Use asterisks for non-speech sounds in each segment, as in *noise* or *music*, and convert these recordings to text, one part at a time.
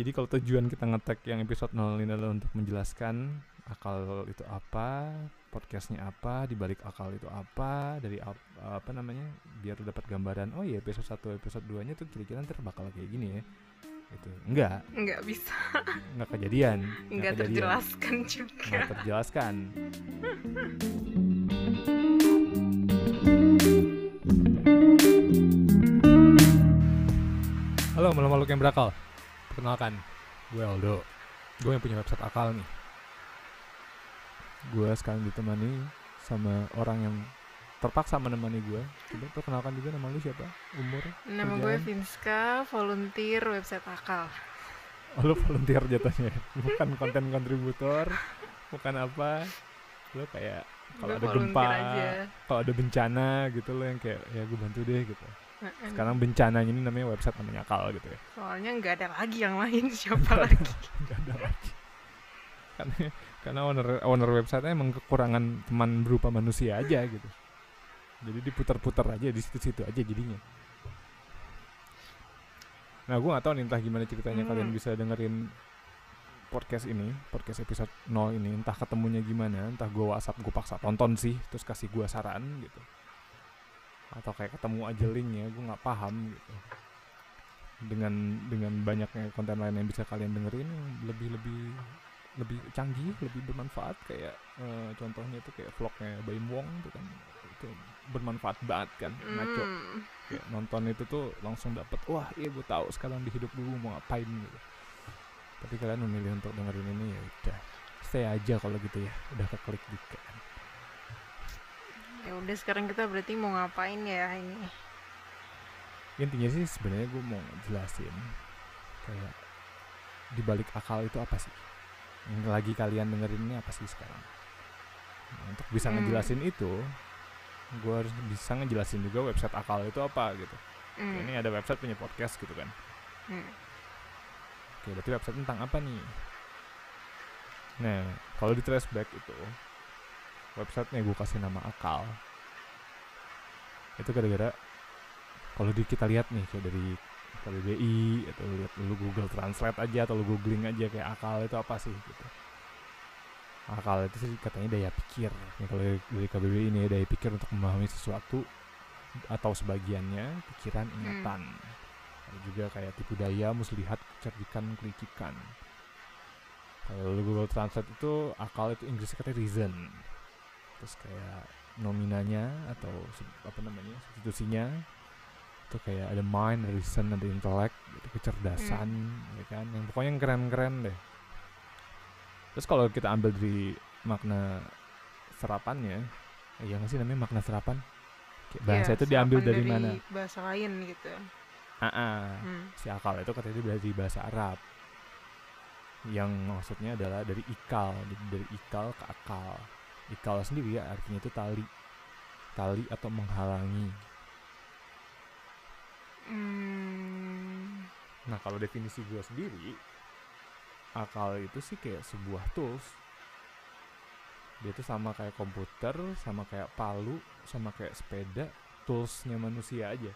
Jadi kalau tujuan kita ngetek yang episode 0 ini adalah untuk menjelaskan akal itu apa, podcastnya apa, dibalik akal itu apa, dari ap- apa namanya, biar dapat gambaran. Oh iya episode 1 episode 2 nya tuh kira-kira ntar bakal kayak gini ya. Itu enggak, nggak bisa enggak kejadian. nggak kejadian. terjelaskan juga Nggak terjelaskan. Halo malu-malu yang berakal Perkenalkan Gue Aldo. Gue yang punya website akal nih. Gue sekarang ditemani Sama orang yang Terpaksa menemani gue. Coba perkenalkan juga nama lu siapa? Umur? Nama gue. Vinska volunteer website akal. Oh lu volunteer jatuhnya Bukan konten kontributor Bukan apa. Lu kayak Kalau ada gempa. Kalau ada bencana gitu lo yang kayak Ya gue bantu deh gitu Sekarang bencananya ini namanya website namanya akal gitu ya. Soalnya nggak ada lagi yang lain *laughs* siapa lagi? *laughs* Gak ada lagi. Karena karena owner owner website emang kekurangan teman berupa manusia aja gitu. Jadi diputar-putar aja di situ-situ aja jadinya. Nah gue gak tahu nih entah gimana ceritanya Hmm. kalian bisa dengerin podcast ini podcast episode 0 ini. Entah ketemunya gimana entah gue whatsapp gue paksa tonton sih terus kasih gue saran gitu atau kayak ketemu aja linknya gue nggak paham gitu. Dengan dengan banyaknya konten lain yang bisa kalian dengerin lebih lebih lebih canggih lebih bermanfaat. Kayak eh, contohnya itu kayak vlognya Baim Wong itu kan itu bermanfaat banget kan ngaco. Hmm. kayak nonton itu tuh langsung dapet wah iya gue tahu sekarang di hidup gue mau ngapain gitu. Tapi kalian memilih untuk dengerin ini ya udah stay aja kalau gitu ya. Udah keklik juga kan ya udah sekarang kita berarti mau ngapain ya ini intinya sih sebenarnya gue mau jelasin kayak di balik akal itu apa sih yang lagi kalian dengerin ini apa sih sekarang Nah, untuk bisa Hmm. ngejelasin itu gue harus bisa ngejelasin juga website akal itu apa gitu Hmm. ini ada website punya podcast gitu kan Hmm. Oke, berarti website tentang apa nih? Nah, kalau di traceback itu websitenya gue kasih nama akal. Itu gara-gara kalau di kita lihat nih kayak dari KBBI atau lu lihat lu Google Translate aja atau lu googling aja kayak akal itu apa sih gitu. Akal itu sih katanya daya pikir. Nih kalau dari, KBBI ini daya pikir untuk memahami sesuatu atau sebagiannya pikiran ingatan. Ada juga kayak tipu daya, muslihat, kecerdikan, kelicikan. Kalau Google Translate itu akal itu Inggrisnya katanya reason. Terus kayak nominanya atau apa namanya substitusinya itu kayak ada mind, ada reason, ada intellect, gitu, kecerdasan, ya kan? Yang pokoknya yang keren-keren deh. Terus kalau kita ambil dari makna serapannya, eh, ya nggak sih namanya makna serapan? Kayak bahasa Iya, itu diambil serapan dari, mana? bahasa lain gitu Ah, ah. Hmm. si akal itu katanya dari bahasa Arab yang maksudnya adalah dari ikal dari, dari ikal ke akal ikal sendiri ya artinya itu tali. Tali atau menghalangi. Hmm. nah kalau definisi gue sendiri akal itu sih kayak sebuah tools. Dia itu sama kayak komputer sama kayak palu sama kayak sepeda toolsnya manusia aja.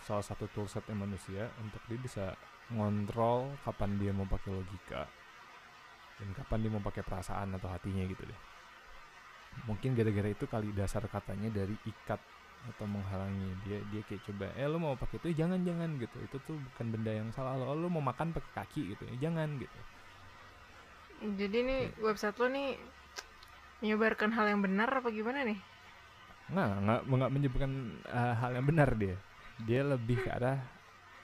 Salah satu toolsetnya manusia untuk dia bisa ngontrol kapan dia mau pakai logika dan kapan dia mau pakai perasaan atau hatinya gitu deh mungkin gara-gara itu kali dasar katanya dari ikat atau menghalangi dia dia kayak coba eh lu mau pakai itu? Jangan jangan gitu. Itu tuh bukan benda yang salah lo lu mau makan pakai kaki gitu ya. Jangan gitu. Jadi nih website lo nih menyebarkan hal yang benar apa gimana nih? Nggak nggak nggak menyebutkan uh, hal yang benar dia. Dia lebih ke arah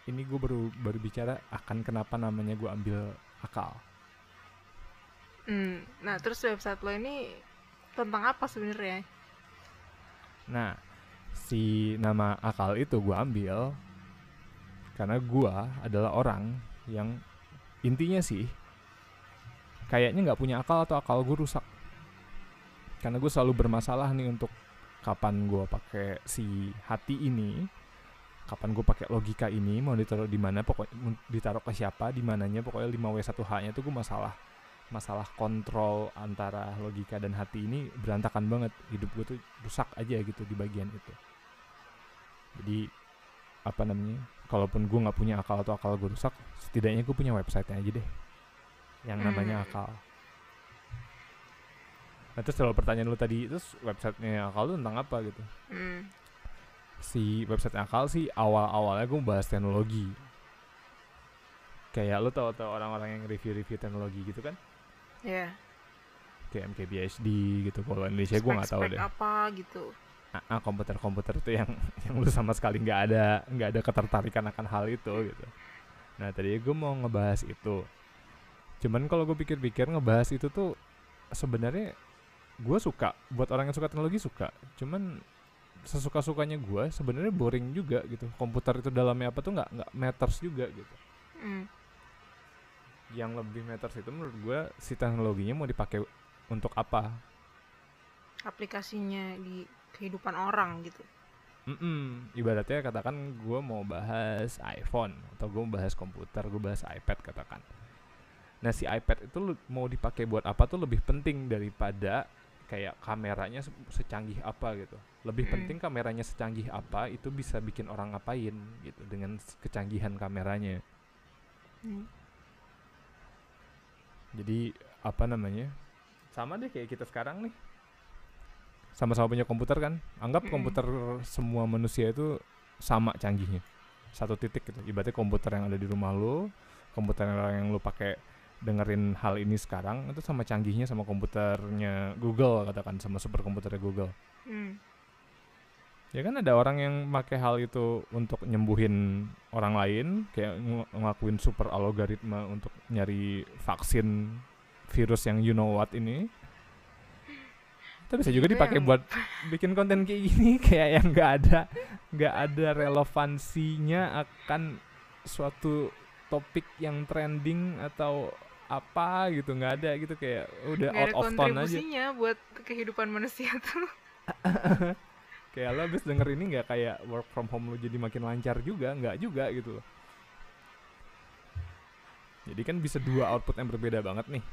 ini gue baru baru bicara akan kenapa namanya gue ambil akal. Hmm, nah terus website lo ini tentang apa sebenarnya? nah si nama akal itu gue ambil karena gue adalah orang yang intinya sih kayaknya nggak punya akal atau akal gue rusak karena gue selalu bermasalah nih untuk kapan gue pakai si hati ini kapan gue pakai logika ini mau ditaruh di mana pokoknya ditaruh ke siapa di mananya pokoknya 5w 1 h nya tuh gue masalah masalah kontrol antara logika dan hati ini berantakan banget. Hidup gue tuh rusak aja gitu di bagian itu. Jadi apa namanya kalaupun gue nggak punya akal atau akal gue rusak setidaknya gue punya websitenya aja deh yang namanya Hmm. akal. Nah terus kalau pertanyaan lu tadi terus websitenya akal tuh tentang apa gitu? Hmm. si website akal sih awal-awalnya gue bahas teknologi. Kayak lu tau tau orang-orang yang review-review teknologi gitu kan Ya. kayak MKBHD gitu kalau Indonesia gue nggak tahu deh. apa gitu. Ah, ah, komputer-komputer itu yang *laughs* yang lu sama sekali nggak ada nggak ada ketertarikan akan hal itu gitu. Nah tadi gue mau ngebahas itu. Cuman kalau gue pikir-pikir ngebahas itu tuh sebenarnya gue suka. Buat orang yang suka teknologi suka. Cuman sesuka sukanya gue sebenarnya boring juga gitu. Komputer itu dalamnya apa tuh nggak nggak matters juga gitu. Hmm. Yang lebih matters itu menurut gue si teknologinya mau dipakai untuk apa Aplikasinya di kehidupan orang gitu. Mm-mm. ibaratnya katakan gue mau bahas iPhone atau gue mau bahas komputer gue bahas iPad katakan nah si iPad itu mau dipakai buat apa tuh lebih penting daripada kayak kameranya se- secanggih apa gitu lebih Mm. penting kameranya secanggih apa itu bisa bikin orang ngapain gitu dengan kecanggihan kameranya Hmm. Jadi apa namanya? Sama deh kayak kita sekarang nih. Sama-sama punya komputer kan? Anggap Mm-mm. komputer semua manusia itu sama canggihnya. Satu titik gitu. Ibaratnya komputer yang ada di rumah lo komputer yang, yang lo pakai dengerin hal ini sekarang itu sama canggihnya sama komputernya Google katakan sama superkomputernya Google. Hmm. Ya kan ada orang yang pakai hal itu untuk nyembuhin orang lain kayak ng- ngelakuin super algoritma untuk nyari vaksin virus yang you know what ini itu bisa juga dipakai buat bikin konten kayak gini *laughs* kayak yang nggak ada nggak ada relevansinya akan suatu topik yang trending atau apa gitu nggak ada gitu kayak udah Nggak out ada of tone aja kontribusinya buat kehidupan manusia tuh. *laughs* kayak lo abis denger ini nggak kayak work from home lo jadi makin lancar juga? Nggak juga gitu loh. Jadi kan bisa dua output yang berbeda banget nih.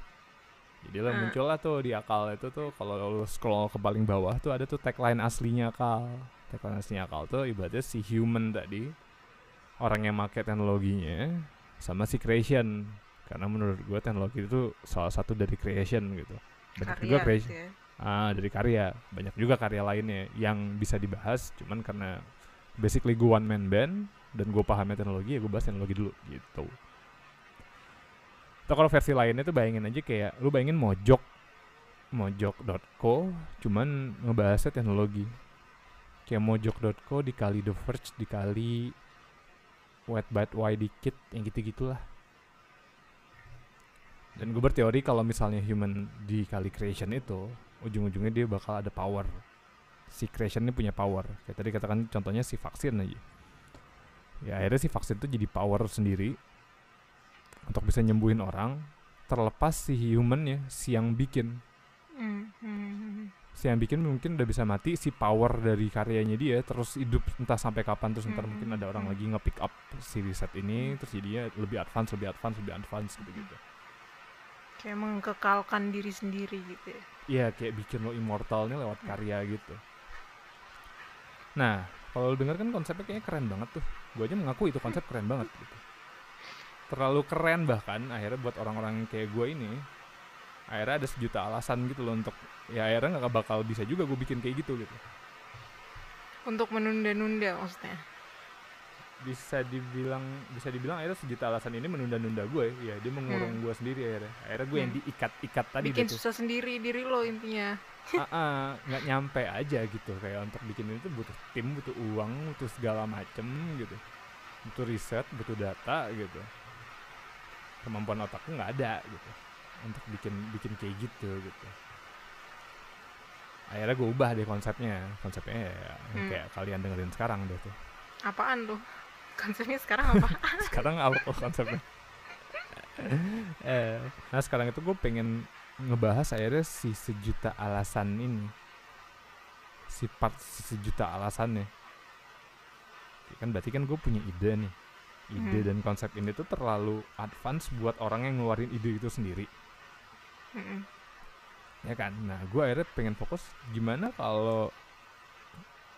Jadi lo Hmm. muncul lah tuh di akal itu tuh kalau lo scroll ke paling bawah tuh ada tuh tagline aslinya akal. Tagline aslinya akal tuh ibaratnya si human tadi orang yang make teknologinya sama si creation. Karena menurut gue teknologi itu salah satu dari creation gitu. Banyak juga Karya creation. gitu ya. Ah, dari karya. Banyak juga karya lainnya yang bisa dibahas, cuman karena basically gue one man band dan gue paham teknologi, ya gue bahas teknologi dulu gitu. Atau kalau versi lainnya tuh bayangin aja kayak lu bayangin mojok mojok.co cuman ngebahasnya teknologi. Kayak mojok.co dikali The Verge dikali Wet Bite Y dikit yang gitu-gitulah. Dan gue berteori kalau misalnya human dikali creation itu ujung-ujungnya dia bakal ada power. Si creation ini punya power. Kayak tadi katakan contohnya si vaksin aja. Ya akhirnya si vaksin itu jadi power sendiri untuk bisa nyembuhin orang terlepas si humannya si yang bikin Hmm, hmm, hmm. si yang bikin mungkin udah bisa mati si power dari karyanya dia terus hidup entah sampai kapan terus ntar mungkin ada orang lagi nge-pick up si riset ini terus jadinya lebih advance lebih advance lebih advance gitu gitu Kayak mengkekalkan diri sendiri gitu ya. Iya kayak bikin lo immortalnya lewat karya gitu. Nah kalau lo denger kan konsepnya kayaknya keren banget tuh. Gue aja mengaku itu konsep keren banget gitu. Terlalu keren bahkan akhirnya buat orang-orang kayak gue ini akhirnya ada sejuta alasan gitu loh untuk ya akhirnya nggak bakal bisa juga gue bikin kayak gitu gitu. Untuk menunda-nunda maksudnya. Bisa dibilang bisa dibilang akhirnya sejuta alasan ini menunda-nunda gue. Ya dia mengurung gue sendiri akhirnya. Akhirnya gue yang Hmm. diikat-ikat tadi Bikin gitu. susah sendiri diri lo intinya. Ah, ah, nggak nyampe aja gitu kayak untuk bikin itu butuh tim butuh uang butuh segala macem gitu butuh riset butuh data gitu kemampuan otakku nggak ada gitu untuk bikin bikin kayak gitu gitu akhirnya gue ubah deh konsepnya konsepnya ya, yang Hmm. kayak kalian dengerin sekarang deh tuh Apaan tuh? Konsepnya sekarang apa? *laughs* sekarang apa konsepnya? Eh, nah sekarang itu gue pengen ngebahas akhirnya si sejuta alasan ini. Si part si sejuta alasannya kan berarti kan gue punya ide nih. Ide Hmm. dan konsep ini tuh terlalu advance buat orang yang ngeluarin ide itu sendiri. Mm-mm. ya kan? Nah gue akhirnya pengen fokus gimana kalau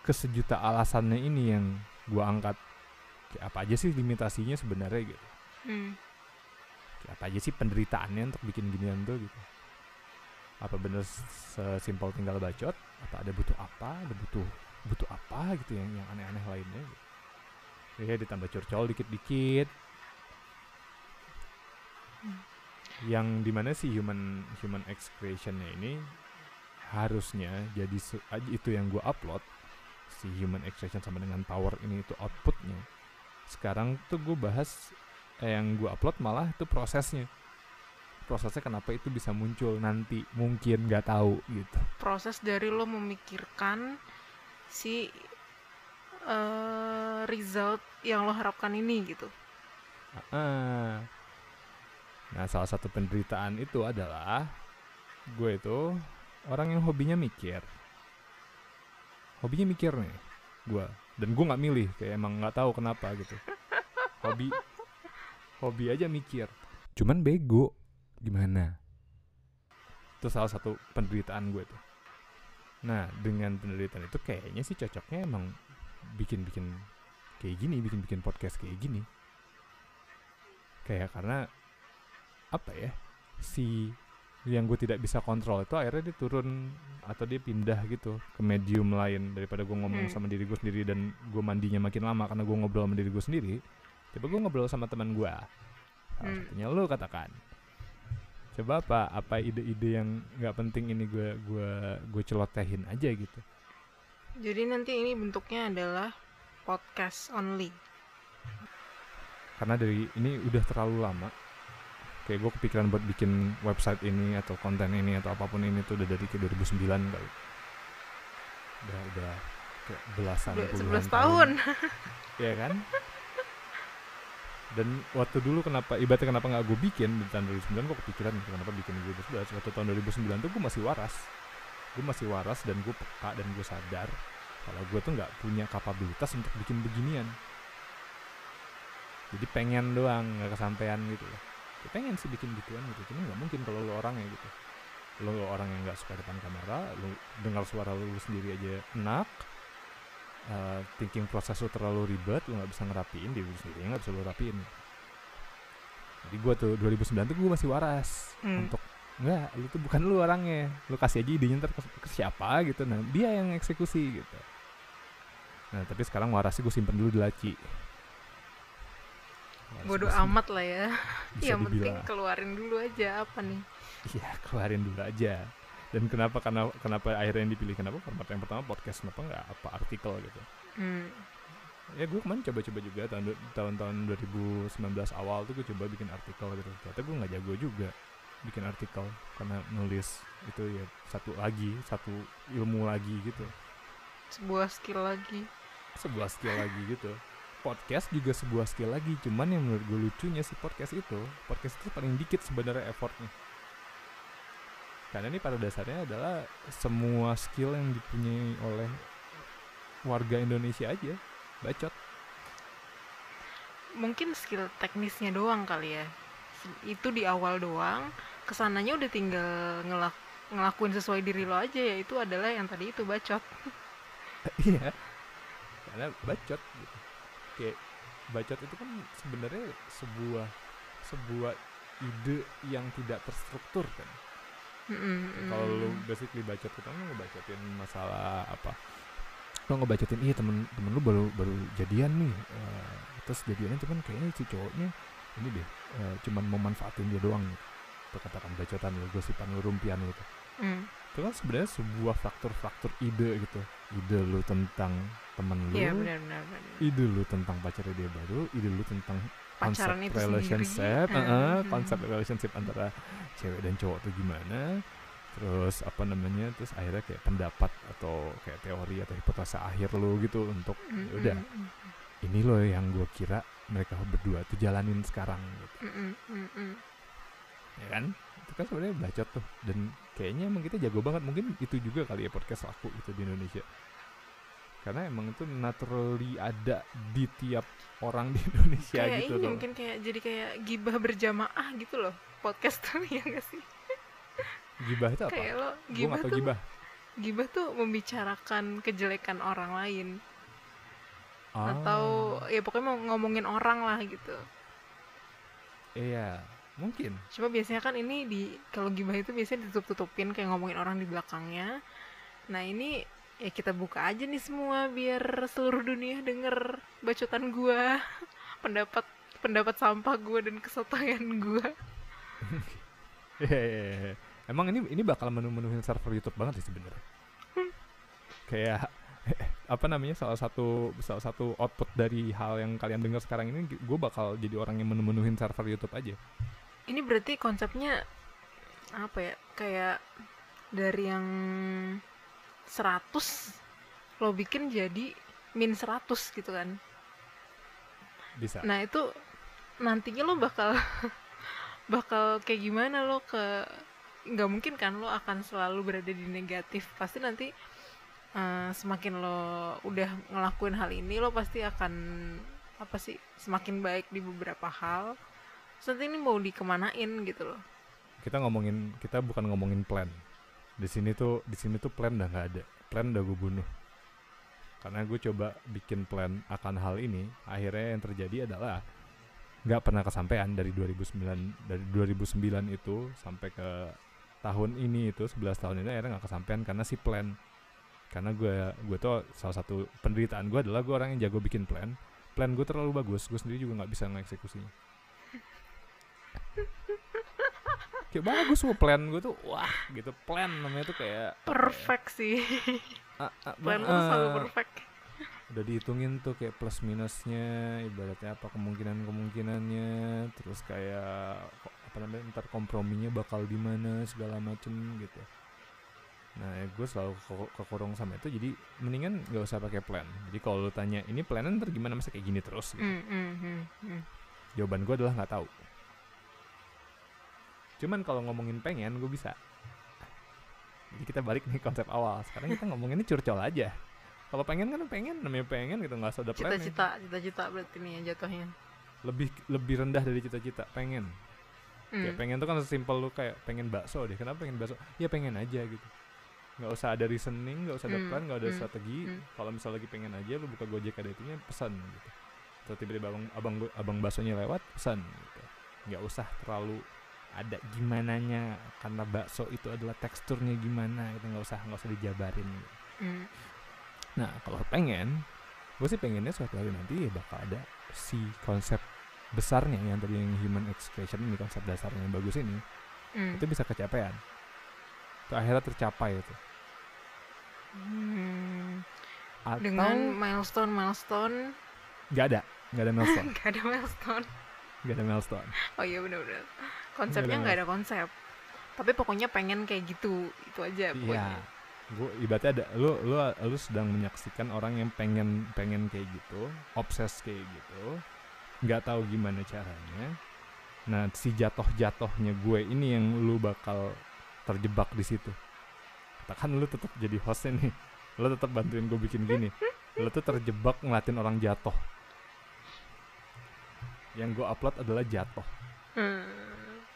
ke sejuta alasannya ini yang gue angkat kayak apa aja sih limitasinya sebenarnya gitu Hmm. kayak apa aja sih penderitaannya untuk bikin ginian tuh gitu apa bener sesimpel tinggal bacot apa ada butuh apa ada butuh butuh apa gitu yang yang aneh-aneh lainnya gitu. ya ditambah curcol dikit-dikit Hmm. yang di mana sih human human expressionnya ini harusnya jadi itu yang gue upload si human expression sama dengan power ini itu outputnya sekarang tuh gue bahas eh, yang gue upload malah itu prosesnya prosesnya kenapa itu bisa muncul nanti mungkin nggak tahu gitu Proses dari lo memikirkan si eh, result yang lo harapkan ini gitu. Ah. Nah, salah satu penderitaan itu adalah gue itu orang yang hobinya mikir. Hobinya mikir nih, gue. Dan gue nggak milih, kayak emang nggak tahu kenapa gitu. Hobi, hobi aja mikir. Cuman bego, gimana? Itu salah satu penderitaan gue tuh. Nah, dengan penderitaan itu kayaknya sih cocoknya emang bikin-bikin kayak gini, bikin-bikin podcast kayak gini kayak karena apa ya si yang gue tidak bisa kontrol itu akhirnya dia turun atau dia pindah gitu ke medium lain daripada gue ngomong Hmm. sama diri gue sendiri dan gue mandinya makin lama karena gue ngobrol sama diri gue sendiri tiba gue ngobrol sama teman gue salah Hmm. satunya lo katakan coba apa apa ide-ide yang nggak penting ini gue gue gue celotehin aja gitu Jadi nanti ini bentuknya adalah podcast only. karena dari ini udah terlalu lama kayak gue kepikiran buat bikin website ini atau konten ini atau apa pun ini tuh udah dari ke 2009 kali. Udah udah kayak belasan Udah puluhan 11 tahun. *laughs* ya kan? Dan waktu dulu kenapa ibaratnya kenapa nggak gue bikin di tahun 2009 gue kepikiran gitu, kenapa bikin di 2011 waktu tahun 2009 tuh gue masih waras. Gue masih waras dan gue peka dan gue sadar kalau gue tuh nggak punya kapabilitas untuk bikin beginian. Jadi pengen doang nggak kesampaian gitu loh ya pengen sih bikin gituan gitu cuma nggak mungkin kalau lo orangnya gitu. Lo orang yang nggak suka depan kamera lo dengar suara lo sendiri aja enak eh, thinking proses lo terlalu ribet lo nggak bisa ngerapiin diri lo sendiri nggak bisa lo rapiin. Jadi gue tuh 2009 tuh gue masih waras Hmm. untuk nggak lu tuh bukan lu orangnya. Lu kasih aja idenya ntar ke, ke siapa gitu. Nah dia yang eksekusi gitu. Nah tapi sekarang warasnya gue simpen dulu di laci. Waras Bodoh amat lah ya. *laughs* bisa Yang penting keluarin dulu aja apa nih. Iya, *laughs* keluarin dulu aja. Dan kenapa karena kenapa akhirnya yang dipilih kenapa format yang pertama podcast kenapa nggak apa artikel gitu. Hmm. Ya gue kemarin coba-coba juga tahun tahun-tahun 2019 awal tuh gue coba bikin artikel gitu. Ternyata gue nggak jago juga bikin artikel karena nulis itu ya satu lagi satu ilmu lagi gitu Sebuah skill lagi. sebuah skill lagi gitu podcast juga sebuah skill lagi cuman yang menurut gue lucunya si podcast itu podcast itu paling dikit sebenarnya effortnya karena ini pada dasarnya adalah semua skill yang dipunyai oleh warga Indonesia aja bacot Mungkin skill teknisnya doang kali ya. Itu di awal doang. Ke sananya udah tinggal ngelak ngelakuin sesuai diri lo aja ya itu adalah yang tadi itu bacot. *laughs* iya karena bacot gitu kayak bacot itu kan sebenarnya sebuah sebuah ide yang tidak terstruktur kan. Mm-mm, kalau lu basically bacot itu lu ngebacotin masalah apa? Lu ngebacotin iya temen temen lu baru baru jadian nih. Eh, terus jadiannya cuman kayaknya si cowoknya ini deh eh, cuman mau manfaatin dia doang gitu perkataan bacotan lu gosipan lu rumpian lu tuh Mm. itu kan sebenarnya sebuah faktor-faktor ide gitu ide lu tentang temen lu Iya benar benar. ide lu tentang pacarnya dia baru ide lu tentang konsep Pacaran itu relationship eh, Hmm. konsep relationship antara cewek dan cowok tuh gimana terus apa namanya terus akhirnya kayak pendapat atau kayak teori atau hipotesa akhir lu gitu untuk Mm, ya udah ini loh yang gue kira mereka berdua tuh jalanin sekarang gitu mm, mm, mm, mm. ya kan itu kan sebenarnya bacot tuh dan kayaknya emang kita jago banget. Mungkin itu juga kali ya podcast laku gitu di Indonesia. Karena emang itu naturally ada di tiap orang di *laughs* Indonesia kayak gitu ini loh. mungkin kayak jadi kayak gibah berjamaah gitu loh podcast tuh *laughs* ya gak sih? Gibah itu apa? Kayak lo gibah tuh gibah. gibah tuh membicarakan kejelekan orang lain. Atau Oh, ya pokoknya mau ngomongin orang lah gitu. Iya mungkin Cuma biasanya kan ini di kalau gibah itu biasanya ditutup-tutupin kayak ngomongin orang di belakangnya. Nah, ini ya kita buka aja nih semua biar seluruh dunia denger bacotan gua, *laughs* pendapat pendapat sampah gua dan kesotoyan gua. *laughs* Iya, iya, iya. Emang ini ini bakal menu-menuhin server YouTube banget sih sebenarnya. Kayak *laughs* apa namanya salah satu salah satu output dari hal yang kalian dengar sekarang ini gue bakal jadi orang yang menu-menuhin server YouTube aja. Ini berarti konsepnya apa ya? Kayak dari yang 100 lo bikin jadi min 100 gitu kan. Bisa. Nah itu nantinya lo bakal *laughs* bakal kayak gimana lo ke nggak mungkin kan lo akan selalu berada di negatif pasti nanti eh, semakin lo udah ngelakuin hal ini lo pasti akan apa sih semakin baik di beberapa hal Nanti ini mau dikemanain gitu loh Kita ngomongin kita bukan ngomongin plan. Di sini tuh di sini tuh plan udah nggak ada. Plan udah gue bunuh. Karena gue coba bikin plan akan hal ini, akhirnya yang terjadi adalah nggak pernah kesampaian dari 2009 dari 2009 itu sampai ke tahun ini itu 11 tahun ini akhirnya nggak kesampaian karena si plan karena gue gue tuh salah satu penderitaan gue adalah gue orang yang jago bikin plan plan gue terlalu bagus gue sendiri juga nggak bisa mengeksekusinya kayak bagus semua plan gue tuh wah gitu. Plan namanya tuh kayak apa ya, perfect sih ah, *laughs* plan lo tuh selalu perfect. udah dihitungin tuh kayak plus minusnya ibaratnya apa kemungkinan kemungkinannya terus kayak apa namanya ntar komprominya bakal di mana segala macem gitu. Nah ya gue selalu ke- kekurung sama itu jadi mendingan nggak usah pakai plan. Jadi kalau lu tanya ini planan ntar gimana? Masa kayak gini terus? gitu. Hmm, hmm, hmm, hmm. jawaban gue adalah nggak tahu cuman kalau ngomongin pengen gue bisa. Jadi kita balik nih konsep awal. Sekarang kita ngomonginnya curcol aja. Kalau pengen kan pengen namanya pengen gitu nggak usah ada plan cita-cita cita-cita berarti nih ya jatuhnya. Lebih lebih rendah dari cita-cita pengen. Kayak Hmm. pengen tuh kan sesimpel lu kayak pengen bakso deh. Kenapa pengen bakso? Ya pengen aja gitu. Nggak usah ada reasoning nggak usah ada Hmm, plan nggak ada hmm, strategi. hmm. kalau misalnya lagi pengen aja lu buka gojek ada itunya pesan gitu. Atau tiba-tiba abang abang abang baksonya lewat pesan gitu. Nggak usah terlalu ada gimana nya karena bakso itu adalah teksturnya gimana gitu nggak usah nggak usah dijabarin gitu. Hmm. Nah, kalau pengen, gue sih pengennya suatu hari nanti ya bakal ada si konsep besarnya yang tadi yang human expression ini konsep dasarnya yang bagus ini Hmm. itu bisa kecapean. Itu akhirnya tercapai itu. Hmm. Atau dengan milestone milestone nggak ada, nggak ada *laughs* milestone, nggak ada milestone nggak ada milestone. oh iya benar-benar konsepnya nggak ada konsep tapi pokoknya pengen kayak gitu itu aja Iya. Gue ibaratnya ada lu lu lu sedang menyaksikan orang yang pengen pengen kayak gitu, obses kayak gitu, nggak tahu gimana caranya. Nah, si jatoh-jatohnya gue ini yang lu bakal terjebak di situ. Katakan lu tetap jadi hostnya nih, lu tetap bantuin gue bikin gini. Lu tuh terjebak ngeliatin orang jatuh. Yang gue upload adalah jatuh. Hmm,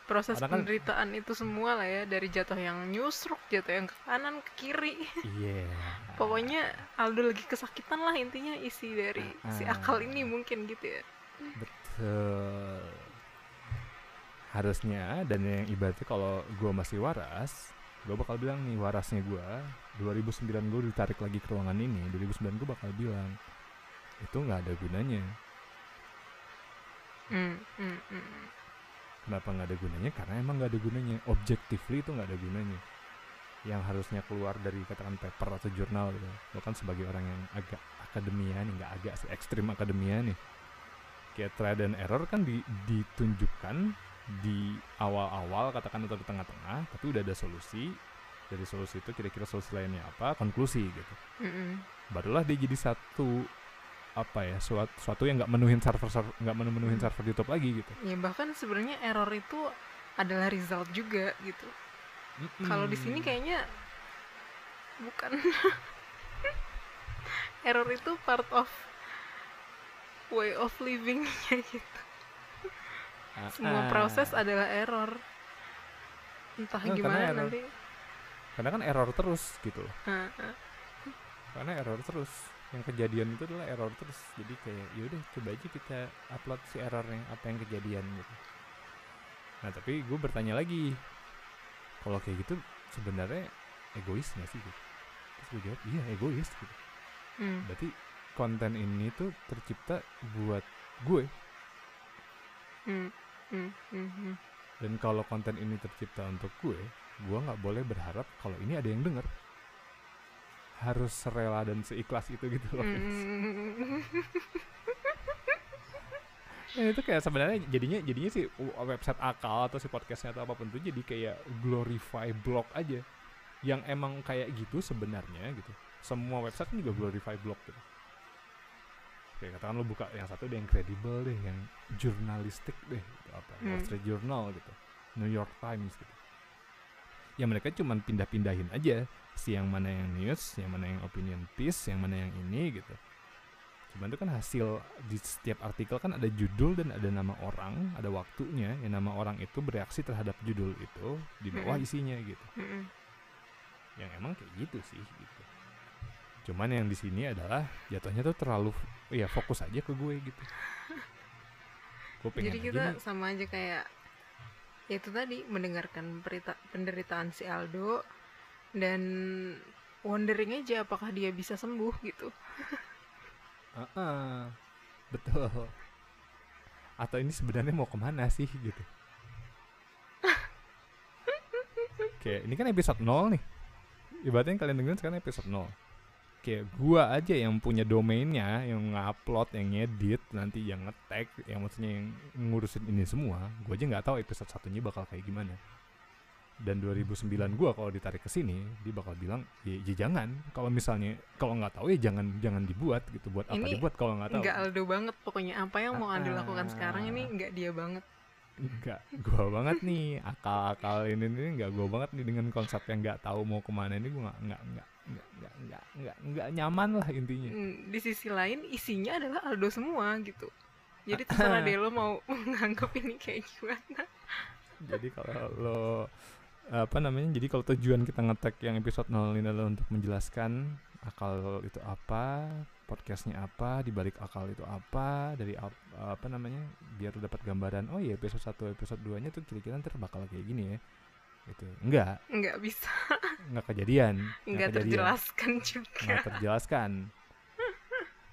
proses Karena kan- penderitaan itu semua lah ya dari jatuh yang nyusruk jatuh yang ke kanan ke kiri Iya. *laughs* pokoknya Aldo lagi kesakitan lah intinya isi dari si Ah. akal ini mungkin gitu ya Betul. Harusnya dan yang ibaratnya kalau gue masih waras, gue bakal bilang nih warasnya gue 2009 gue ditarik lagi ke ruangan ini 2009 gue bakal bilang itu nggak ada gunanya Hmm, hmm, hmm. Kenapa nggak ada gunanya? Karena emang nggak ada gunanya. Objectively itu nggak ada gunanya. Yang harusnya keluar dari katakan paper atau jurnal gitu. Lo kan sebagai orang yang agak akademia nih nggak agak sih ekstrim akademia nih. Kayak trial dan error kan di- ditunjukkan di awal-awal katakan atau di tengah-tengah tapi udah ada solusi. Dari solusi itu kira-kira solusi lainnya apa? Konklusi gitu. Hmm, hmm. barulah dia jadi satu apa ya suatu, suatu yang nggak menuhin server nggak menuhin server YouTube lagi gitu. Ya bahkan sebenarnya error itu adalah result juga gitu. Kalau di sini kayaknya bukan. *laughs* Error itu part of way of living gitu. Ah, semua ah. proses adalah error. Entah karena gimana error. nanti. karena kan error terus gitu loh. Heeh. karena error terus yang kejadian itu adalah error terus jadi kayak yaudah coba aja kita upload si errornya apa yang kejadian gitu nah tapi gue bertanya lagi kalau kayak gitu sebenarnya egois nggak sih gitu terus gue jawab iya egois gitu Hmm. berarti konten ini tuh tercipta buat gue Hmm. Hmm. Hmm. Hmm. dan kalau konten ini tercipta untuk gue gue nggak boleh berharap kalau ini ada yang denger harus serela dan seikhlas itu gitu loh Hmm. Ya, itu kayak sebenarnya jadinya jadinya sih website akal atau si podcastnya atau apa pun itu jadi kayak glorify blog aja. Yang emang kayak gitu sebenarnya gitu. Semua website kan juga glorify blog gitu. Kayak katakan lo buka yang satu deh yang kredibel deh yang jurnalistik deh gitu apa Wall Hmm. Street Journal gitu New York Times gitu ya mereka cuman pindah-pindahin aja. Si yang mana yang news yang mana yang opinion piece yang mana yang ini gitu. Cuman itu kan hasil di setiap artikel kan ada judul dan ada nama orang ada waktunya. Yang nama orang itu bereaksi terhadap judul itu di bawah isinya gitu. Yang emang kayak gitu sih gitu. Cuman yang di sini adalah jatuhnya tuh terlalu ya fokus aja ke gue gitu. Gue pengen Jadi kita sama aja kayak ya itu tadi mendengarkan perita- penderitaan si Aldo dan wondering aja apakah dia bisa sembuh gitu. *laughs* Heeh, betul. Atau ini sebenarnya mau ke mana sih gitu. *laughs* Kayak ini kan episode 0 nih. Ibaratnya yang kalian dengerin sekarang episode 0 kayak gua aja yang punya domainnya yang ngupload yang ngedit nanti yang ngetek yang maksudnya yang ngurusin ini semua gua aja nggak tahu episode satunya bakal kayak gimana. Dan 2009 gua kalau ditarik ke sini dia bakal bilang ya, ya jangan. Kalau misalnya kalau nggak tahu ya jangan jangan dibuat gitu. Buat apa Ini dibuat kalau nggak tahu? Enggak Aldo banget pokoknya. Apa yang mau Aldo lakukan sekarang ini Ah. enggak dia banget. Enggak, gua banget nih. Akal-akal ini nih enggak gua banget nih dengan konsep yang nggak tahu mau ke mana ini gua nggak nggak nggak nggak nggak nggak nggak nggak nyaman lah intinya. Hmm, Di sisi lain isinya adalah Aldo semua gitu. Jadi *laughs* terserah deh lo mau *laughs* menganggap ini kayak gimana. Jadi kalau lo apa namanya? Jadi kalau tujuan kita ngetek yang episode 0 ini adalah untuk menjelaskan akal itu apa, podcastnya apa, dibalik akal itu apa, dari ap- apa namanya? Biar lo dapat gambaran. Oh iya episode 1 episode 2 nya tuh kira-kira ntar bakal kayak gini ya. Gitu. Enggak, Enggak bisa, enggak kejadian. enggak kejadian. terjelaskan juga. nggak terjelaskan.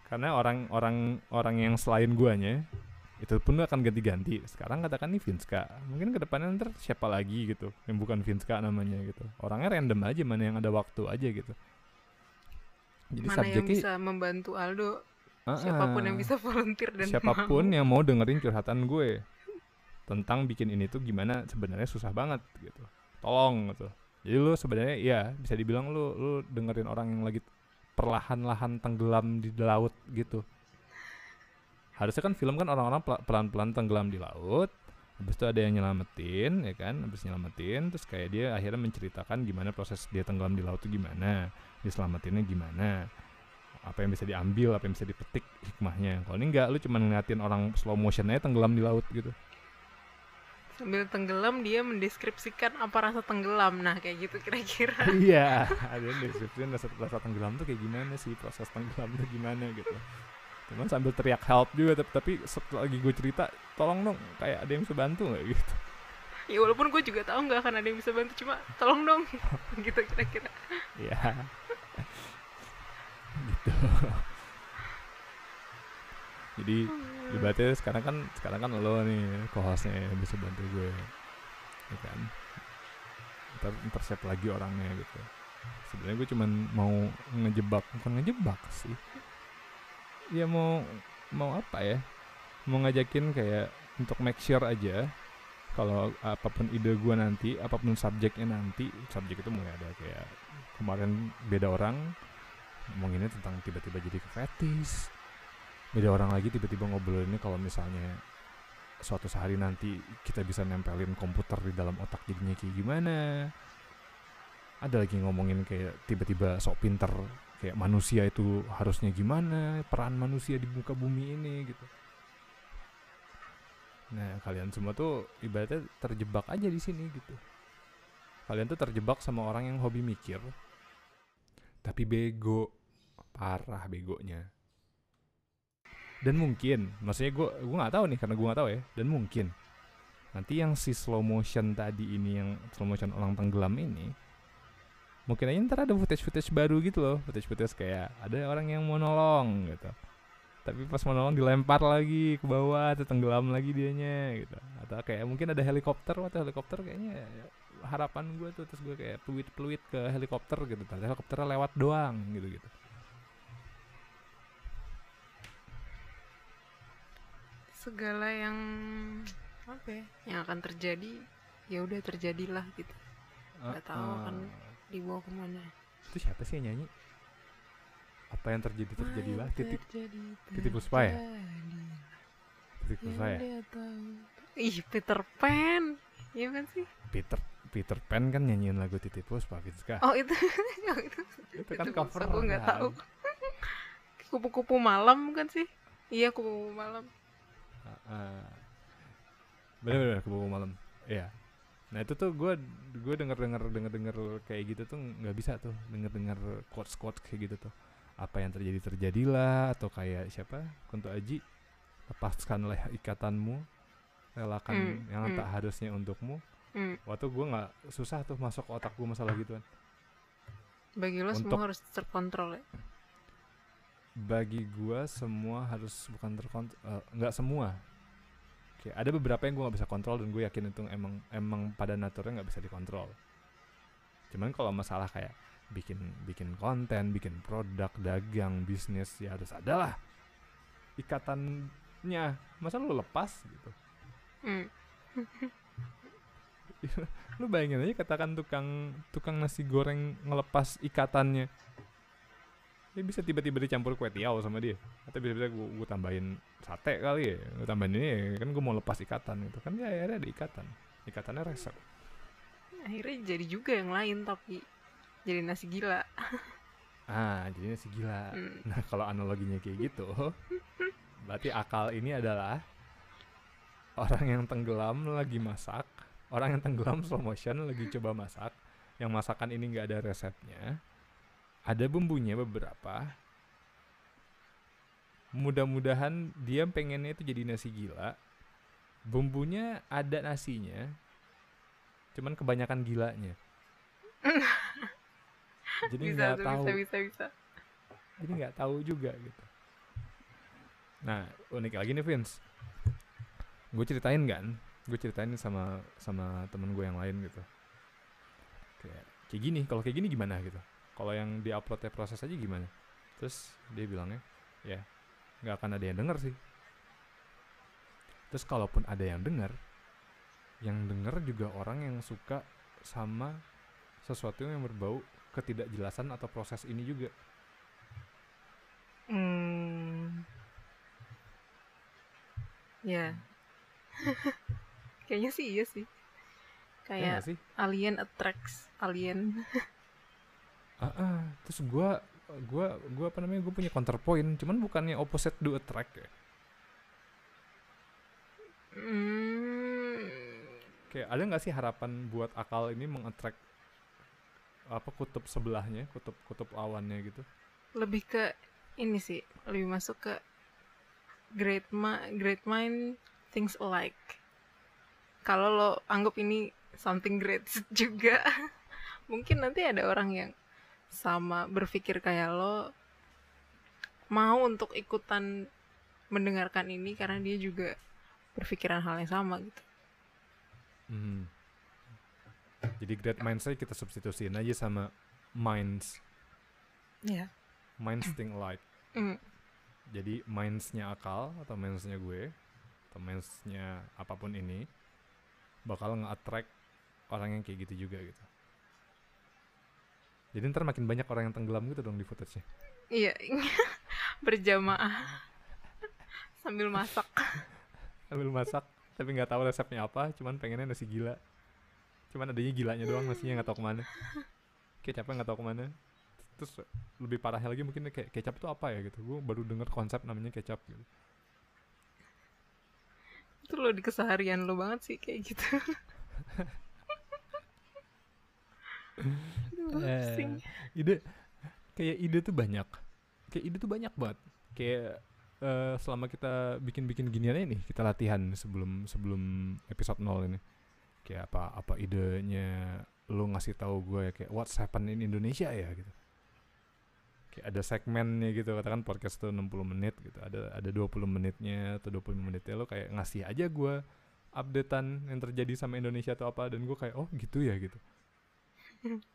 Karena orang-orang orang yang selain guanya itu pun akan ganti-ganti. Sekarang katakan nih Vinska. Mungkin ke depannya ntar siapa lagi gitu. Yang bukan Vinska namanya gitu. Orangnya random aja mana yang ada waktu aja gitu. Jadi Mana yang bisa membantu Aldo, Ah, siapa pun yang bisa volunteer dan siapa pun mau. yang mau dengerin curhatan gue tentang bikin ini tuh gimana sebenarnya susah banget gitu tolong gitu. Jadi lu sebenarnya ya bisa dibilang lu lu dengerin orang yang lagi perlahan-lahan tenggelam di laut gitu. Harusnya kan film kan orang-orang pela- pelan-pelan tenggelam di laut habis itu ada yang nyelamatin ya kan habis nyelamatin terus kayak dia akhirnya menceritakan gimana proses dia tenggelam di laut itu gimana diselamatinnya gimana apa yang bisa diambil apa yang bisa dipetik hikmahnya. Kalau ini enggak lu cuma ngeliatin orang slow motion aja tenggelam di laut gitu Sambil tenggelam dia mendeskripsikan apa rasa tenggelam. Nah, kayak gitu kira-kira. *laughs* iya ada yang deskripsiin rasa, rasa tenggelam tuh kayak gimana sih? Proses tenggelam tuh gimana gitu. Cuman sambil teriak help juga tapi, tapi setelah lagi gue cerita tolong dong kayak ada yang bisa bantu nggak? Gitu. Ya walaupun gue juga tahu nggak akan ada yang bisa bantu cuma tolong dong. *laughs* Gitu kira-kira. ya *laughs* gitu. Jadi ibaratnya sekarang kan sekarang kan lo nih co-hostnya yang bisa bantu gue ya kan? Ntar, siapa lagi orangnya gitu. Sebenarnya gue cuman mau ngejebak bukan ngejebak sih. Ya mau mau apa ya? Mau ngajakin kayak untuk make sure aja kalau apa pun ide gue nanti apa pun subjeknya nanti subjek itu mulai ada kayak kemarin beda orang ngomonginnya tentang tiba-tiba jadi ke fetis beda orang lagi tiba-tiba ngobrolinnya kalau misalnya suatu hari nanti kita bisa nempelin komputer di dalam otak jadinya kayak gimana. Ada lagi ngomongin kayak tiba-tiba sok pinter kayak manusia itu harusnya gimana peran manusia di muka bumi ini gitu. Nah kalian semua tuh ibaratnya terjebak aja di sini gitu. Kalian tuh terjebak sama orang yang hobi mikir tapi bego parah begonya dan mungkin maksudnya gue gue nggak tahu nih karena gue nggak tahu ya. Dan mungkin nanti yang si slow motion tadi ini yang slow motion orang tenggelam ini mungkin aja ntar ada footage footage baru gitu loh. Footage footage kayak ada orang yang mau nolong gitu. Tapi pas mau nolong dilempar lagi ke bawah atau tenggelam lagi dianya gitu. Atau kayak mungkin ada helikopter atau helikopter kayaknya harapan gue tuh terus gue kayak peluit peluit ke helikopter gitu. Tapi helikopternya lewat doang gitu gitu segala yang apa ya yang akan terjadi ya udah terjadilah gitu. Nggak tahu akan dibawa ke mana. Itu siapa sih yang nyanyi? Apa yang terjadi terjadilah? Titik terjadi, titik puspa ya? titik Yang puspa ya? tahu. ih Peter Pan. Iya kan sih? Peter Peter Pan kan nyanyiin lagu Titip Puspa Vinska oh itu. *laughs* Oh, itu. Itu kan itu cover gue nggak tahu. *laughs* Kupu-kupu malam kan sih? Iya kupu-kupu malam Bener-bener ke malam. Iya. Nah itu tuh gue gue denger denger denger denger kayak gitu tuh nggak bisa tuh denger denger quotes quotes kayak gitu tuh. Apa yang terjadi terjadilah atau kayak siapa? Kunto Aji lepaskanlah ikatanmu relakan Hmm, yang hmm. tak harusnya untukmu. Hmm. waktu gue nggak susah tuh masuk otak gue masalah gituan bagi lo Untuk- semua harus terkontrol ya bagi gua semua harus bukan terkontrol nggak semua. Oke, ada beberapa yang gua nggak bisa kontrol dan gue yakin itu emang emang pada naturnya nggak bisa dikontrol. Cuman kalau masalah kayak bikin bikin konten bikin produk dagang bisnis ya harus ada lah. Ikatannya masa lu lepas gitu? Hmm. *laughs* lu bayangin aja katakan tukang tukang nasi goreng ngelepas ikatannya dia bisa tiba-tiba dicampur kue tiaw sama dia. Atau bisa-bisa gue, gue tambahin sate kali ya. Gue tambahin ini ya, kan gue mau lepas ikatan gitu. Kan ya akhirnya ada ikatan. Ikatannya resep. Akhirnya jadi juga yang lain tapi jadi nasi gila. *laughs* Ah jadinya si gila. Hmm. nah kalau analoginya kayak gitu *laughs* berarti akal ini adalah orang yang tenggelam lagi masak orang yang tenggelam slow motion lagi coba masak yang masakan ini nggak ada resepnya ada bumbunya beberapa. Mudah-mudahan dia pengennya itu jadi nasi gila. Bumbunya ada nasinya cuman kebanyakan gilanya. *laughs* Jadi nggak tahu. bisa bisa. Bisa jadi nggak tahu juga gitu. Nah unik lagi nih Vince. Gue ceritain kan? Gue ceritain sama sama temen gue yang lain gitu. Kayak kayak gini. Kalau kayak gini gimana gitu kalau yang diuploadnya proses aja gimana? Terus dia bilangnya ya nggak akan ada yang denger sih. Terus kalaupun ada yang denger yang denger juga orang yang suka sama sesuatu yang berbau ketidakjelasan atau proses ini juga. Hmm. ya. *laughs* Kayaknya sih iya sih. Ya kayak nggak sih? alien attracts alien *laughs* Ah, ah. terus gua gua gua apa namanya gue punya counterpoint cuman bukannya opposite do attract ya hmm. kayak ada nggak sih harapan buat akal ini mengattract apa kutub sebelahnya kutub kutub lawannya gitu lebih ke ini sih lebih masuk ke great ma great mind things alike kalau lo anggap ini something great *laughs* juga mungkin nanti ada orang yang sama berpikir kayak lo mau untuk ikutan mendengarkan ini karena dia juga berpikiran hal yang sama gitu. Hmm. jadi great minds kita substitusiin aja sama minds. Ya minds think alike. Mm. jadi mindsnya akal atau mindsnya gue atau mindsnya apa pun ini bakal nge-attract orang yang kayak gitu juga gitu jadi ntar makin banyak orang yang tenggelam gitu dong di footage-nya. Iya *laughs* berjamaah. *laughs* Sambil masak. *laughs* Sambil masak tapi nggak tahu resepnya apa cuman pengennya nasi gila. Cuman adanya gilanya doang nasinya nggak tahu ke mana. Kecapnya nggak tahu ke mana. Terus lebih parahnya lagi mungkin kayak kecap itu apa ya gitu. Gue baru denger konsep namanya kecap gitu. Itu lo di keseharian lo banget sih kayak gitu Eh, ide kayak ide tuh banyak. Kayak ide tuh banyak banget. Kayak eh, selama kita bikin-bikin ginian ini kita latihan sebelum sebelum episode 0 ini. Kayak apa apa idenya lu ngasih tahu gue ya kayak what's happen in Indonesia ya? gitu. Kayak ada segmennya gitu katakan podcast tuh 60 menit gitu. Ada ada 20 menitnya atau 20 menitnya lo kayak ngasih aja gue updatean yang terjadi sama Indonesia atau apa dan gue kayak oh gitu ya gitu *laughs*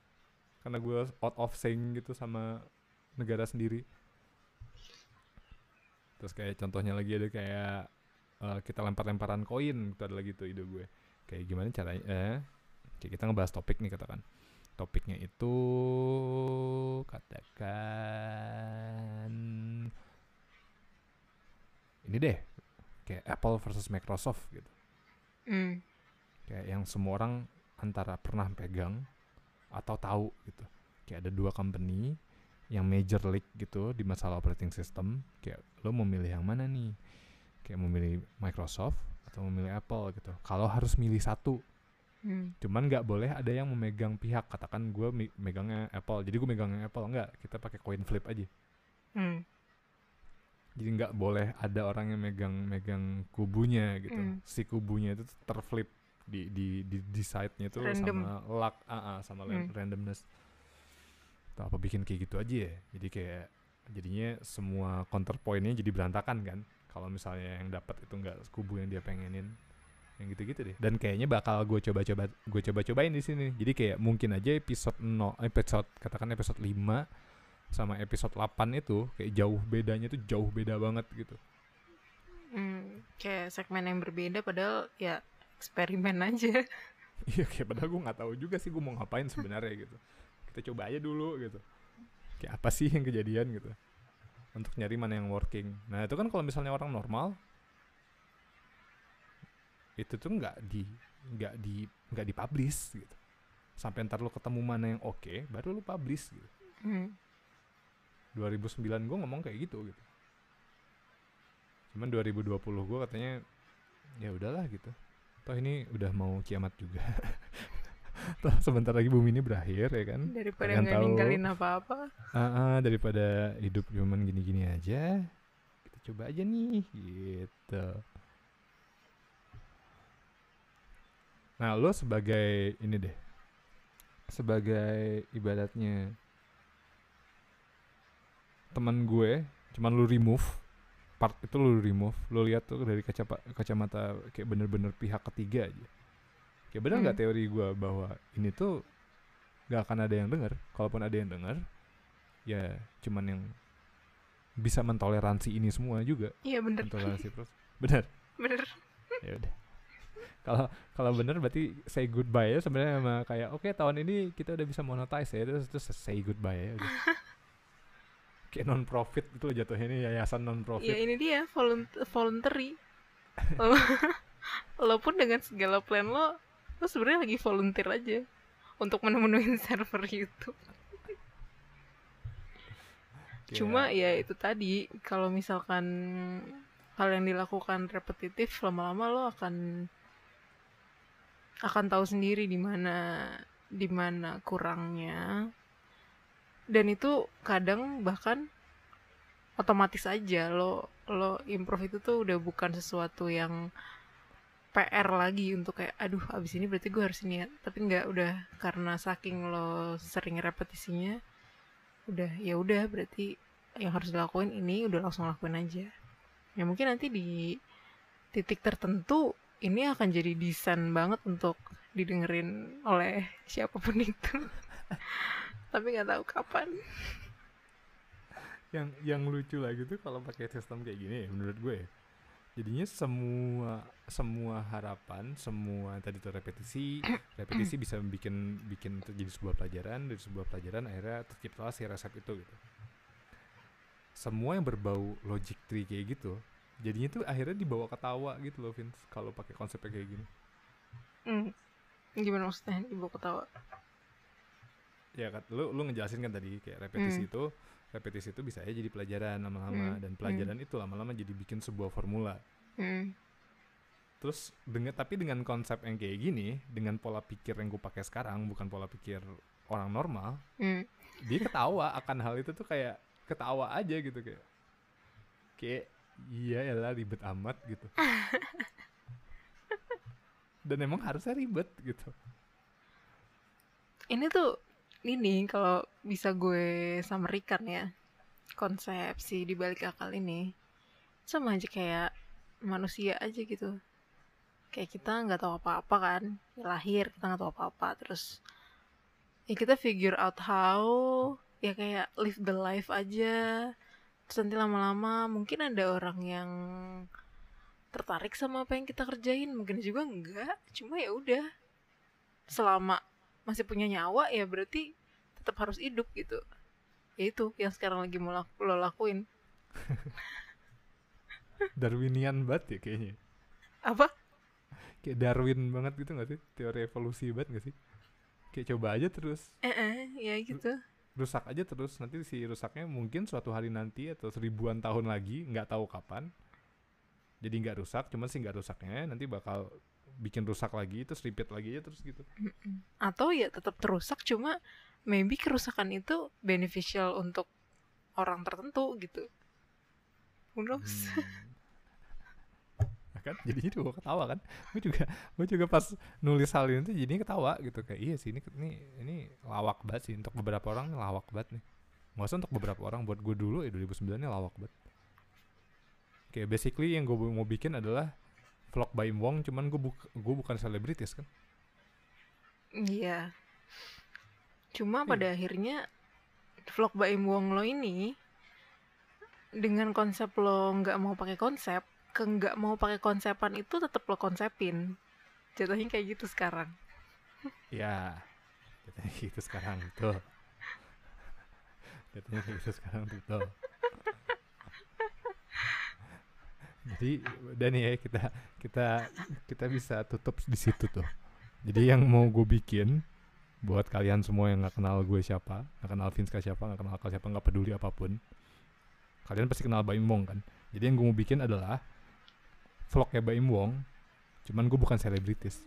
karena gue out of sync gitu sama negara sendiri. Terus kayak contohnya lagi ada kayak eh, kita lempar-lemparan koin itu ada lagi tuh ide gue. Kayak gimana caranya eh kayak kita ngebahas topik nih katakan. Topiknya itu katakan ini deh kayak Apple versus Microsoft gitu. Hmm. kayak yang semua orang antara pernah pegang atau tahu gitu. Kayak ada dua company yang major league gitu di masalah operating system kayak lo mau milih yang mana nih? Kayak memilih Microsoft atau memilih Apple gitu. Kalau harus milih satu Hmm. cuman nggak boleh ada yang memegang pihak. Katakan gue mi- megangnya Apple jadi gue megangnya Apple. Enggak kita pakai coin flip aja. Hmm. jadi nggak boleh ada orang yang megang-megang kubunya gitu. Hmm. si kubunya itu terflip di di di, di side-nya itu Random. sama luck ah, ah, sama Hmm. randomness atau apa bikin kayak gitu aja ya jadi kayak jadinya semua counterpointnya jadi berantakan kan kalau misalnya yang dapat itu nggak kubu yang dia pengenin yang gitu-gitu deh dan kayaknya bakal gue coba-coba gue coba-cobain di sini jadi kayak mungkin aja episode 0 episode katakan episode 5 sama episode 8 itu kayak jauh bedanya tuh jauh beda banget gitu Hmm. Kayak segmen yang berbeda padahal ya eksperimen aja. *laughs* Iya kayak padahal gue nggak tahu juga sih gue mau ngapain sebenarnya gitu. Kita coba aja dulu gitu. Kayak apa sih yang kejadian gitu. Untuk nyari mana yang working. Nah itu kan kalau misalnya orang normal itu tuh nggak di nggak di nggak dipublish gitu. Sampai ntar lo ketemu mana yang oke, baru lo publish gitu. Hmm. 2009 gue ngomong kayak gitu gitu. Cuman 2020 gue katanya ya udahlah gitu. Toh ini udah mau kiamat juga. *laughs* Toh sebentar lagi bumi ini berakhir ya kan. Daripada nggak ninggalin apa-apa. Ah, ah, daripada hidup cuman gini-gini aja, kita coba aja nih gitu. Nah, lo sebagai ini deh. Sebagai ibaratnya teman gue, cuman lu remove part itu lu remove, lu lihat tuh dari kaca kacamata kayak bener-bener pihak ketiga aja. Kayak bener nggak Hmm. teori gue bahwa ini tuh nggak akan ada yang denger. Kalaupun ada yang denger, ya cuman yang bisa mentoleransi ini semua juga Iya bener. mentoleransi terus bener Bener. ya udah kalau kalau bener berarti say goodbye ya sebenarnya sama kayak oke tahun ini kita udah bisa monetize ya terus terus say goodbye ya udah. *laughs* kayak non profit itu jatuhnya ini yayasan non Ya profit ini dia volunt voluntary. Lo- *laughs* Walaupun dengan segala plan lo, lo sebenarnya lagi volunteer aja untuk menemuin *laughs* server YouTube. Cuma ya itu tadi kalau misalkan hal yang dilakukan repetitif lama-lama lo akan akan tahu sendiri di mana di mana kurangnya dan itu kadang bahkan otomatis aja lo lo improve itu tuh udah bukan sesuatu yang PR lagi untuk kayak aduh abis ini berarti gue harus ya tapi nggak udah karena saking lo sering repetisinya udah ya udah berarti yang harus dilakuin ini udah langsung lakuin aja. Ya mungkin nanti di titik tertentu ini akan jadi desain banget untuk didengerin oleh siapa pun itu *laughs* tapi nggak tahu kapan. Yang yang lucu lagi tuh kalau pakai sistem kayak gini menurut gue ya. jadinya semua semua harapan semua tadi tuh repetisi *clears throat* repetisi bisa bikin bikin jadi sebuah pelajaran dari sebuah pelajaran akhirnya terciptalah si resep itu gitu. Semua yang berbau logic tree kayak gitu jadinya tuh akhirnya dibawa ketawa gitu loh Vince kalau pakai konsepnya kayak gini. Hmm. gimana maksudnya? Ibu ketawa ya kan lu lu ngejelasin kan tadi kayak repetisi Hmm. itu repetisi itu bisa aja jadi pelajaran lama-lama Hmm, dan pelajaran itu lama-lama jadi bikin sebuah formula hmm. terus dengan tapi dengan konsep yang kayak gini dengan pola pikir yang gue pakai sekarang bukan pola pikir orang normal Hmm. dia ketawa akan hal itu tuh kayak ketawa aja gitu kayak kayak iya lah ribet amat gitu *laughs* dan emang harusnya ribet gitu ini tuh ini kalau bisa gue samerikan ya konsepsi di balik akal ini sama aja kayak manusia aja gitu. Kayak kita nggak tahu apa-apa kan lahir kita nggak tahu apa-apa terus ya kita figure out how ya kayak live the life aja. Terus nanti lama-lama mungkin ada orang yang tertarik sama apa yang kita kerjain mungkin juga enggak cuma ya udah selama masih punya nyawa ya berarti tetap harus hidup gitu. Ya itu yang sekarang lagi mau laku, lo lakuin. *laughs* Darwinian banget ya kayaknya. Apa? Kayak Darwin banget gitu gak sih? Teori evolusi banget gak sih? Kayak coba aja terus. Eh eh, ya gitu. rusak aja terus. Nanti si rusaknya mungkin suatu hari nanti atau seribuan tahun lagi nggak tahu kapan jadi nggak rusak. Cuman sih nggak rusaknya nanti bakal bikin rusak lagi terus repeat lagi aja terus gitu. Atau ya tetap terusak cuma maybe kerusakan itu beneficial untuk orang tertentu gitu. Who knows? Hmm. Nah kan? Jadinya gue ketawa kan? Gue juga gue juga pas nulis hal ini tuh jadinya ketawa gitu. Kayak iya sih ini ini ini lawak banget sih untuk beberapa orang ini lawak banget nih. Nggak usah untuk beberapa orang buat gue dulu ya 2009 ini lawak banget. Kayak basically yang gue mau bikin adalah vlog by Im Wong cuman gue buk gue bukan selebritis kan Iya. Cuma Iya. pada akhirnya vlog Mbak Im Wong lo ini dengan konsep lo nggak mau pakai konsep, ke nggak mau pakai konsepan itu tetap lo konsepin. Jatuhnya kayak gitu sekarang. ya jatuhnya gitu sekarang betul jatuhnya kayak gitu sekarang betul *laughs* jadi udah nih ya kita kita kita bisa tutup di situ tuh. Jadi yang mau gue bikin buat kalian semua yang nggak kenal gue siapa nggak kenal Vinska siapa nggak kenal Akal siapa nggak peduli apa pun kalian pasti kenal Baim Wong kan? Jadi yang gue mau bikin adalah vlognya Baim Wong cuman gue bukan selebritis